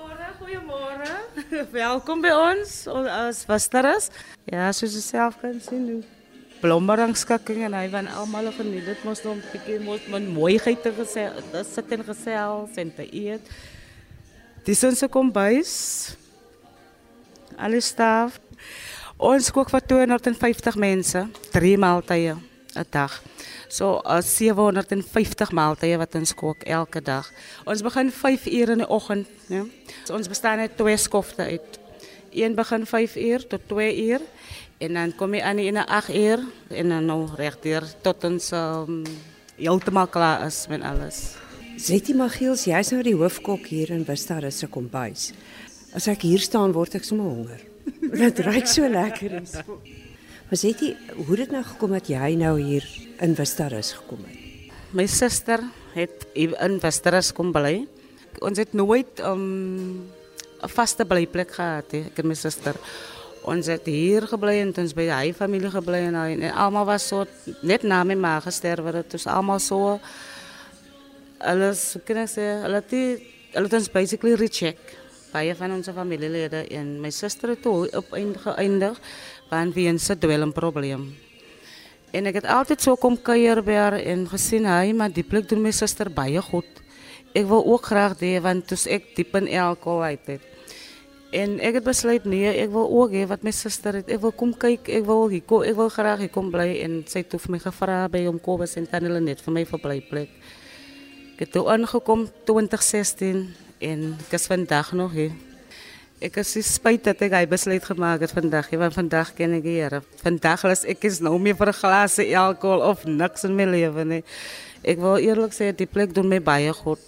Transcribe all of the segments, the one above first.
Goeiemôre, goeiemôre. Welkom by ons as Wasteras. Ja, soos jy self kan sien, doen blommerangskakking en hy van almal geniet dit mos nog 'n bietjie mos man mooiheid te gesê, dit sit en gesels en te eet. Dis ons kombuis. Alles staf. Ons kook vir 250 mense, drie maaltye 'n dag. So uh, 750 maaltye wat ons kook elke dag. Ons begin 5 uur in die oggend, ja. So ons bestaan uit twee skofte uit. Een begin 5 uur tot 2 uur en dan kom je aan in 8 uur en dan nou regdeur tot ons um, heeltemal klaar is met alles. Zetty Magiels, jy's nou die hoofkok hier in Vista se kombuis. As ek hier staan word ek sommer honger. Dit ruik so lekker en so. Maar Zetty, hoe het dit nou gekom dat jy nou hier in Vista gekom het? My suster het in Vista kom bly. Ons het nooit 'n vaste blyplek gehad, ek en my suster. Ons het hier gebly en ons by hy familie gebly en, en, almal was so net na my ma gesterwe het. Ons almal so alles kan ek sê, hulle het ons basically recheck baie van ons familielede en my suster het toe op eindig van wie 'n se dwelm probleem. En ek het altyd so kom kuier by haar en gesien hy maar die plek doen my suster baie goed. Ek wil ook graag dê want toe ek diep in alkohol uit het. En ek het besluit nee, ek wil ook hê wat my suster het. Ek wil kom kyk, ek wil hier kom, ek wil graag hier kom bly en sy het vir my gevra by hom Kobus en Tannie net vir my verblyplek. Ek het toe aangekom 2016 en ek is vandag nog hier. Ek is spyt dat ek hy besluit gemaak het vandag, want vandag ken ek die Here. Vandag is ek is nou meer vir 'n glas alkohol of niks in my lewe nie. Ek wil eerlik sê die plek doen my baie goed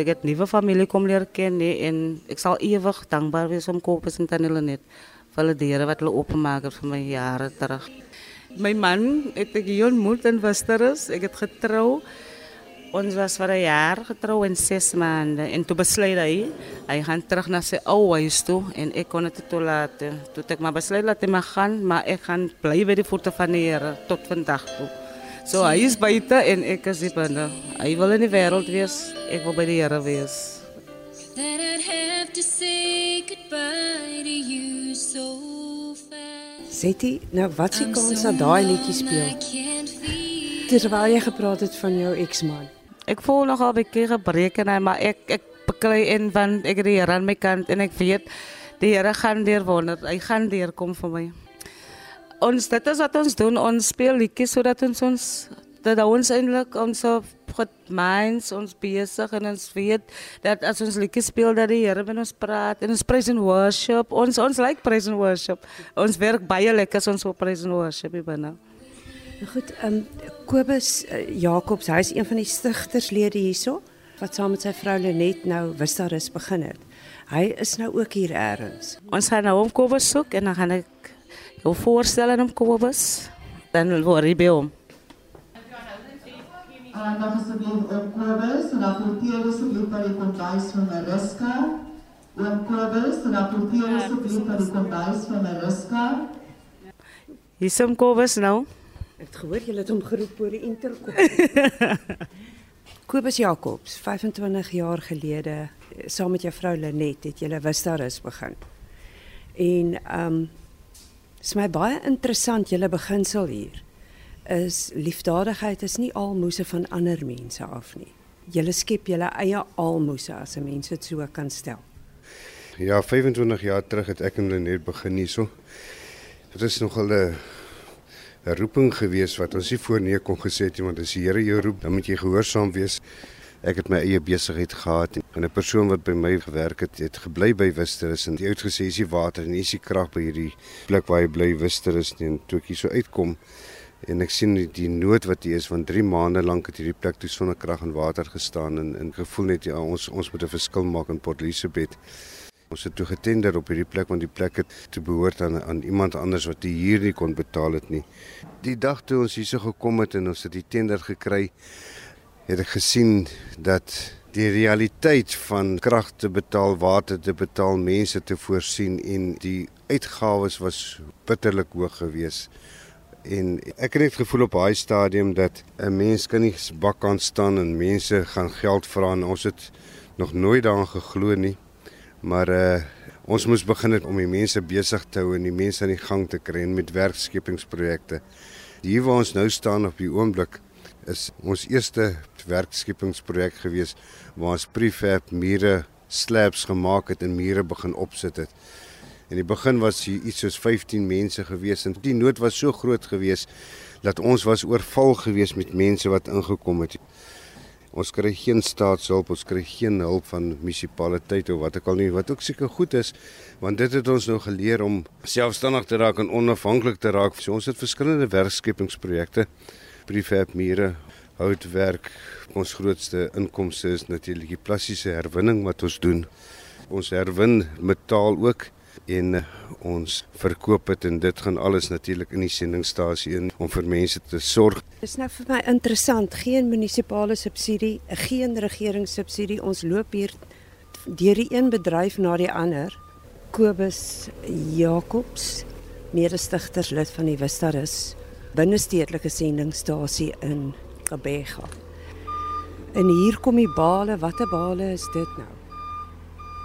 ek het nuwe familie kom leer ken nie, en ek sal ewig dankbaar wees om Kopes en Tannie net vir hulle deure wat hulle oopgemaak het vir my jare terug. My man het ek hier ontmoet in Westerus. Ek het getrou. Ons was vir 'n jaar getrou en 6 maande en toe besluit hy hy gaan terug na sy ou huis toe en ek kon dit toelaat. Toe ek maar besluit dat hy mag gaan, maar ek gaan bly by die voete van die Here tot vandag toe. So hy is buite en ek is hier binne. Hy wil in die wêreld wees, ek wil by die Here wees. That I'd have to say goodbye to you so fast. Seti, nou wat s'ie kans dat daai liedjie speel? Terwyl jy gepraat het van jou eksman. Ek voel nogal 'n bietjie gebreek en maar ek ek beklei in want ek het die Here aan my kant en ek weet die Here gaan deur wonder. Hy gaan deurkom vir my. Ons dit is wat ons doen ons speel liedjies sodat ons ons dat ons eintlik ons minds ons besig en ons weet dat as ons liedjies speel dat die Here met ons praat en ons praise and worship. Ons ons like praise and worship. Ons werk baie lekker as ons op praise and worship binne Goed, ehm um, Kobus uh, Jacobs, hy is een van die stigterslede hierso wat saam met sy vrou Lenet nou Wistarus begin het. Hy is nou ook hier eers. Ons gaan nou hom Kobus soek en dan gaan ek jou voorstel aan hom Kobus, dan word hy by hom. Aandag asseblief op Kobus, en rapporteer asseblief by die kombuis van Mariska. Oom Kobus, en rapporteer asseblief by die kombuis van Mariska. Hier is hom Kobus nou. Ek het gehoor jy het hom geroep oor die interkom. Kobus Jacobs, 25 jaar gelede, saam met jou vrou Lenet, het julle Wistarus begin. En ehm um, Dis my baie interessant julle beginsel hier. Is liefdadigheid is nie almoses van ander mense af nie. Julle skep julle eie almoses as 'n mens dit so kan stel. Ja, 25 jaar terug het ek en Lenet begin hierso. Dit is nogal 'n 'n roeping geweest wat ons nie voor nee kon gesê het iemand as die Here jou roep, dan moet jy gehoorsaam wees. Ek het my eie besigheid gehad en 'n persoon wat by my gewerk het, het gebly by Wisterus en die oud gesê is die water en is die krag by hierdie plek waar hy bly Wisterus en toe ek hier so uitkom en ek sien die, die nood wat hier is van 3 maande lank het hierdie plek toe sonder krag en water gestaan en en gevoel net ja, ons ons moet 'n verskil maak in Port Elizabeth. Ons het toe getender op hierdie plek want die plek het te behoort aan aan iemand anders wat die huur nie kon betaal het nie. Die dag toe ons hierso gekom het en ons het die tender gekry het ek gesien dat die realiteit van krag te betaal, water te betaal, mense te voorsien en die uitgawes was bitterlik hoog geweest. En ek het net gevoel op daai stadium dat 'n mens kan nie bak kan staan en mense gaan geld vra en ons het nog nooit daaraan geglo nie. Maar uh ons moes begin het om die mense besig te hou en die mense aan die gang te kry met werkskepingsprojekte. Hier waar ons nou staan op die oomblik is ons eerste werkskepingsprojek gewees waar ons prefab mure slabs gemaak het en mure begin opsit het. In die begin was hier iets soos 15 mense gewees en die nood was so groot gewees dat ons was oorval gewees met mense wat ingekom het. Ons kry geen staatshulp, ons kry geen hulp van munisipaliteite of wat ek al nie wat ook seker goed is want dit het ons nou geleer om selfstandig te raak en onafhanklik te raak. So ons het verskillende werkskepingsprojekte, prefab mure, houtwerk. Ons grootste inkomste is natuurlik die plastiese herwinning wat ons doen. Ons herwin metaal ook en ons verkoop dit en dit gaan alles natuurlik in die sendingstasie in om vir mense te sorg. Dis nou vir my interessant, geen munisipale subsidie, geen regeringssubsidie. Ons loop hier deur die een bedryf na die ander. Kobus Jacobs, mede-stigter lid van die Vistarus binnestedelike sendingstasie in Gqeberha. En hier kom die bale, watter bale is dit nou?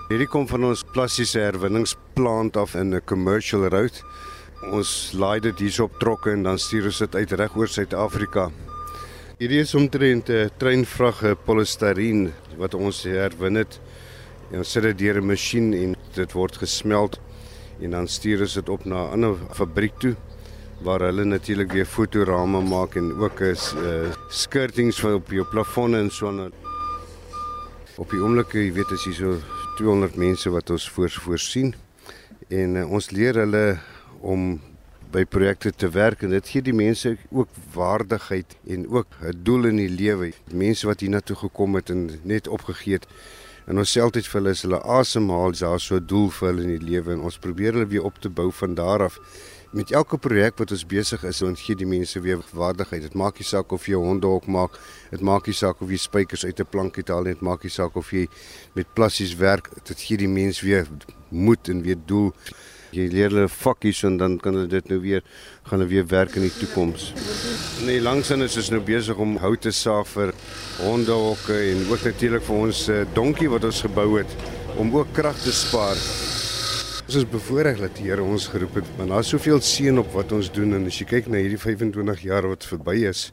Hierdie kom van ons plastiese herwinningsplant af in 'n commercial route. Ons laai dit hier op trokke en dan stuur ons dit uit reg oor Suid-Afrika. Hierdie is omtrent 'n treinvrag polistireen wat ons herwin het. En ons sit dit deur 'n masjien en dit word gesmelt en dan stuur ons dit op na 'n ander fabriek toe waar hulle natuurlik weer fotorame maak en ook is uh, skirtings vir op jou plafonne en so aan. Op die oomblik, jy weet as jy so 200 mense wat ons voorsien en uh, ons leer hulle om by projekte te werk en dit gee die mense ook waardigheid en ook 'n doel in die lewe. Mense wat hiernatoe gekom het en net opgegee het en ons sê altyd vir hulle is hulle asemhaal, daar so 'n doel vir hulle in die lewe en ons probeer hulle weer op te bou van daar af. Met elke projek wat ons besig is, ons gee die mense weer waardigheid. Dit maak nie saak of jy 'n hondehok maak, dit maak nie saak of jy spykers uit 'n plankie haal nie, dit maak nie saak of jy met plassies werk. Dit gee die mense weer moed en weer doel. Jy leer hulle vakkies en dan kan hulle dit nou weer gaan hulle weer werk in die toekoms. Nee, langsaan is ons nou besig om hout te saag vir hondehokke en ook natuurlik vir ons uh, donkie wat ons gebou het om ook krag te spaar. Ons is bevoorreg dat die Here ons geroep het, maar daar's soveel seën op wat ons doen en as jy kyk na hierdie 25 jaar wat verby is,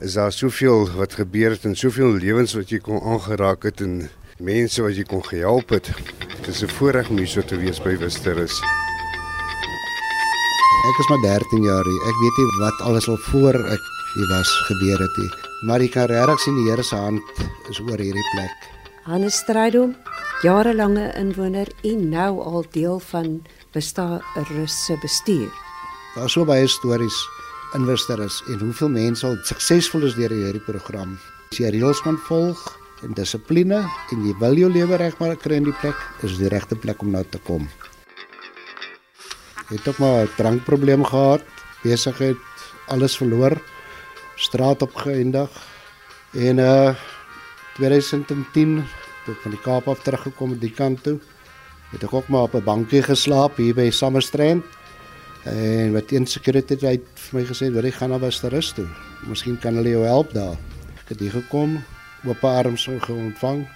is daar soveel wat gebeur het en soveel lewens wat jy kon aangeraak het en mense wat jy kon gehelp het. Dit is 'n voorreg om hier so te wees by Wisterus. Ek is maar 13 jaar hier. Ek weet nie wat alles al voor ek hier was gebeur het nie. Maar ek kan regtig sien die Here se hand is oor hierdie plek. Hannes Strydom, jarelange inwoner en nou al deel van Vistarus se bestuur. Daar is so baie stories in Vistarus en hoeveel mense al suksesvol is deur hierdie program. As jy reëls kan volg en dissipline en jy wil jou lewe regmaak kry in die plek, is die regte plek om nou te kom. Ek het ook maar 'n drankprobleem gehad, besigheid, alles verloor, straat op geëindig. En uh 2010 toe ek van die Kaap af teruggekom het die kant toe, het ek ook maar op 'n bankie geslaap hier by Summerstrand. En wat een security het vir my gesê, "Wat jy gaan na Westerus toe. Miskien kan hulle jou help daar." Ek het hier gekom, oop arms ontvang.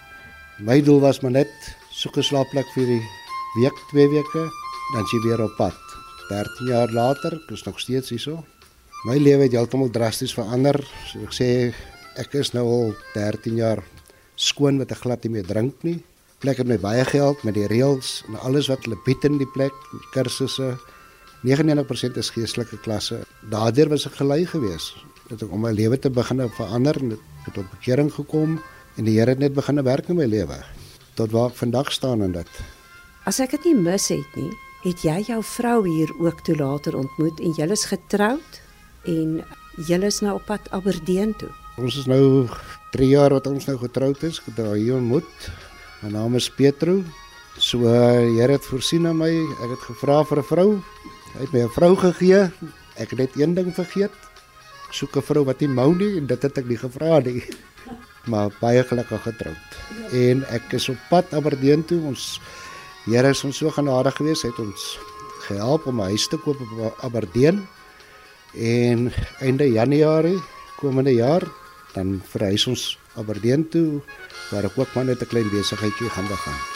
My doel was maar net soek 'n slaapplek vir die week, twee weke, dan jy weer op pad. 13 jaar later, ek is nog steeds hierso. My lewe het heeltemal drasties verander. So ek sê ek is nou al 13 jaar skoon wat ek glad nie meer drink nie. Plek het my baie geld met die reëls en alles wat hulle bied in die plek, die kursusse. 99% is geestelike klasse. Daardeur was ek gelei geweest dat ek om my lewe te begin verander en het tot bekering gekom en die Here het net begin werk in my lewe tot waar ek vandag staan en dit. As ek dit nie mis het nie, het jy jou vrou hier ook toe later ontmoet en julle is getroud en julle is nou op pad Aberdeen toe. Ons is nou 3 jaar wat ons nou getroud is, haar hier ontmoet. My naam is Petro. So die Here het voorsien aan my. Ek het gevra vir 'n vrou. Hy het my 'n vrou gegee. Ek het net een ding vergeet. Ek soek 'n vrou wat nie mou nie en dit het ek nie gevra nie. Maar baie gelukkig getroud. En ek is op pad Aberdeen toe. Ons Here is ons so genadig geweest. Hy het ons gehelp om 'n huis te koop op Aberdeen. En einde Januarie komende jaar dan verhuis ons Aberdeen toe waar ek ook maar net 'n klein besigheidjie gaan begin.